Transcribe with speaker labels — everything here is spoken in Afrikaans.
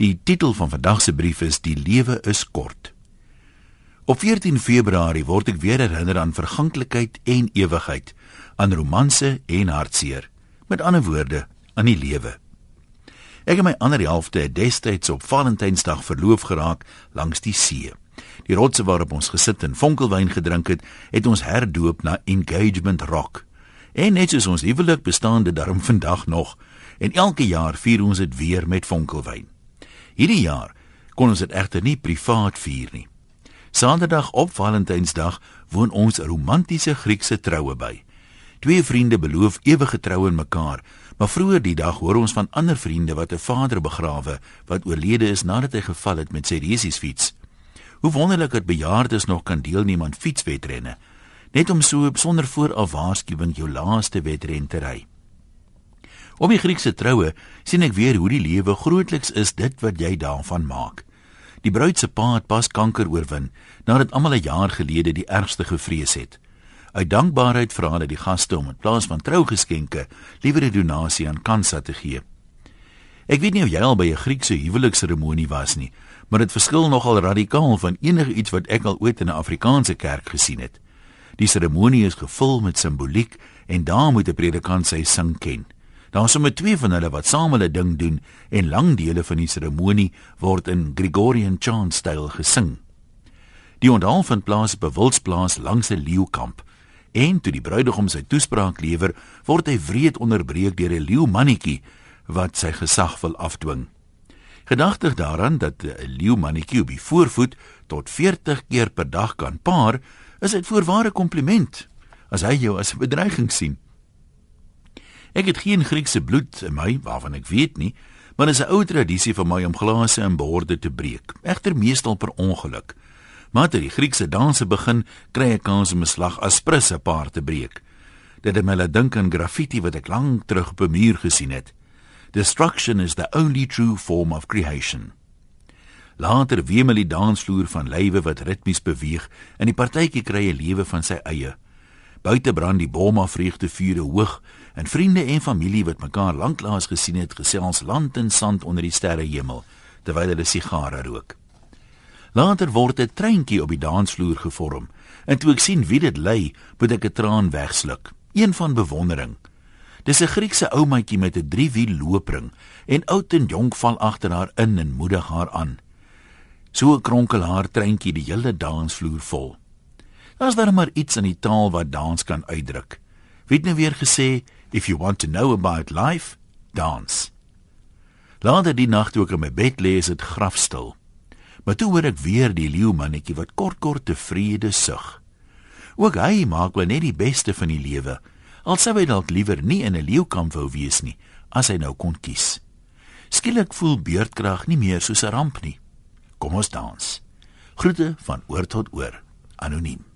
Speaker 1: Die titel van vandag se brief is Die lewe is kort. Op 14 Februarie word ek weer herinner aan verganklikheid en ewigheid, aan romanse en hartseer. Met ander woorde, aan die lewe. Ek en my ander helfte het destyds op Valentynsdag verloof geraak langs die see. Die rotse waarop ons gesit en vonkelwyn gedrink het, het ons herdoop na Engagement Rock. En net soos ons huwelik bestaan dit daarom vandag nog en elke jaar vier ons dit weer met vonkelwyn. Hierdie jaar kon ons dit egter nie privaat vier nie. Saterdag op Valentynsdag woon ons 'n romantiese Griekse troue by. Twee vriende beloof ewige trou aan mekaar, maar vroeër die dag hoor ons van ander vriende wat 'n vader begrawe wat oorlede is nadat hy geval het met sy resiesfiets. Hoe wonderlik dat bejaardes nog kan deelneem aan fietswedrenne net om so sonder vooraf waarskuwing jou laaste wedren te ry. Op die Griekse troue sien ek weer hoe die lewe grootliks is dit wat jy daarvan maak. Die bruid se pa het pas kanker oorwin nadat almal 'n jaar gelede die ergste gevrees het. Uit dankbaarheid vra hulle die gaste om in plaas van trougeskenke liewer 'n donasie aan Kansa te gee. Ek weet nie of jy al by 'n Griekse huwelikseremonie was nie, maar dit verskil nogal radikaal van enige iets wat ek al ooit in 'n Afrikaanse kerk gesien het. Die seremonie is gevul met simboliek en daar moet 'n predikant sy sing ken. Daar is sommer twee van hulle wat saam hulle ding doen en lang dele van die seremonie word in Gregorian chant styl gesing. Die onthaal vind plaas op 'n wildsplaas langs 'n leeukamp. En toe die bruidegom sy toespraak lewer, word hy wreed onderbreek deur 'n leeumannetjie wat sy gesag wil afdwing. Gedagtig daaraan dat 'n leeumannetjie op die voorvoet tot 40 keer per dag kan paar, is dit voorware kompliment as hy jou as 'n bedreiging sien. Ek het geen Griekse bloed in my waarvan ek weet nie, maar dit is 'n ou tradisie vir my om glase en borde te breek, egter meestal per ongeluk. Maar ter die Griekse danse begin, kry ek kans om 'n slag aspris 'n paar te breek. Dit het my laat dink aan graffiti wat ek lank terug op 'n muur gesien het. Destruction is the only true form of creation. Later wemel die dansvloer van lywe wat ritmies beweeg en die partytjie kry 'n lewe van sy eie. Buite brand die boma vreugde vure hoog en vriende en familie wat mekaar lanklaas gesien het gesels land en sand onder die sterrehemel terwyl hulle sigare rook. Later word 'n treintjie op die dansvloer gevorm en toe ek sien wie dit lei, moet ek 'n traan wegsluk, een van bewondering. Dis 'n Griekse oumaatjie met 'n driewiel loopring en oud en jonk val agter haar in en moedig haar aan. So kronkel haar treintjie die hele dansvloer vol. Daar's daar maar iets in die taal wat dans kan uitdruk. Wie het nou weer gesê if you want to know about life, dance. Later die nag toe ek in my bed lê, is dit grafstil. Maar toe hoor ek weer die leeumannetjie wat kort kort tevrede sug. Ook hy maak wel net die beste van die lewe. Al sou hy dalk liewer nie in 'n leeukamp wou wees nie, as hy nou kon kies. Skielik voel beerdkrag nie meer soos 'n ramp nie. Kom ons dans. Groete van oor tot oor. Anoniem.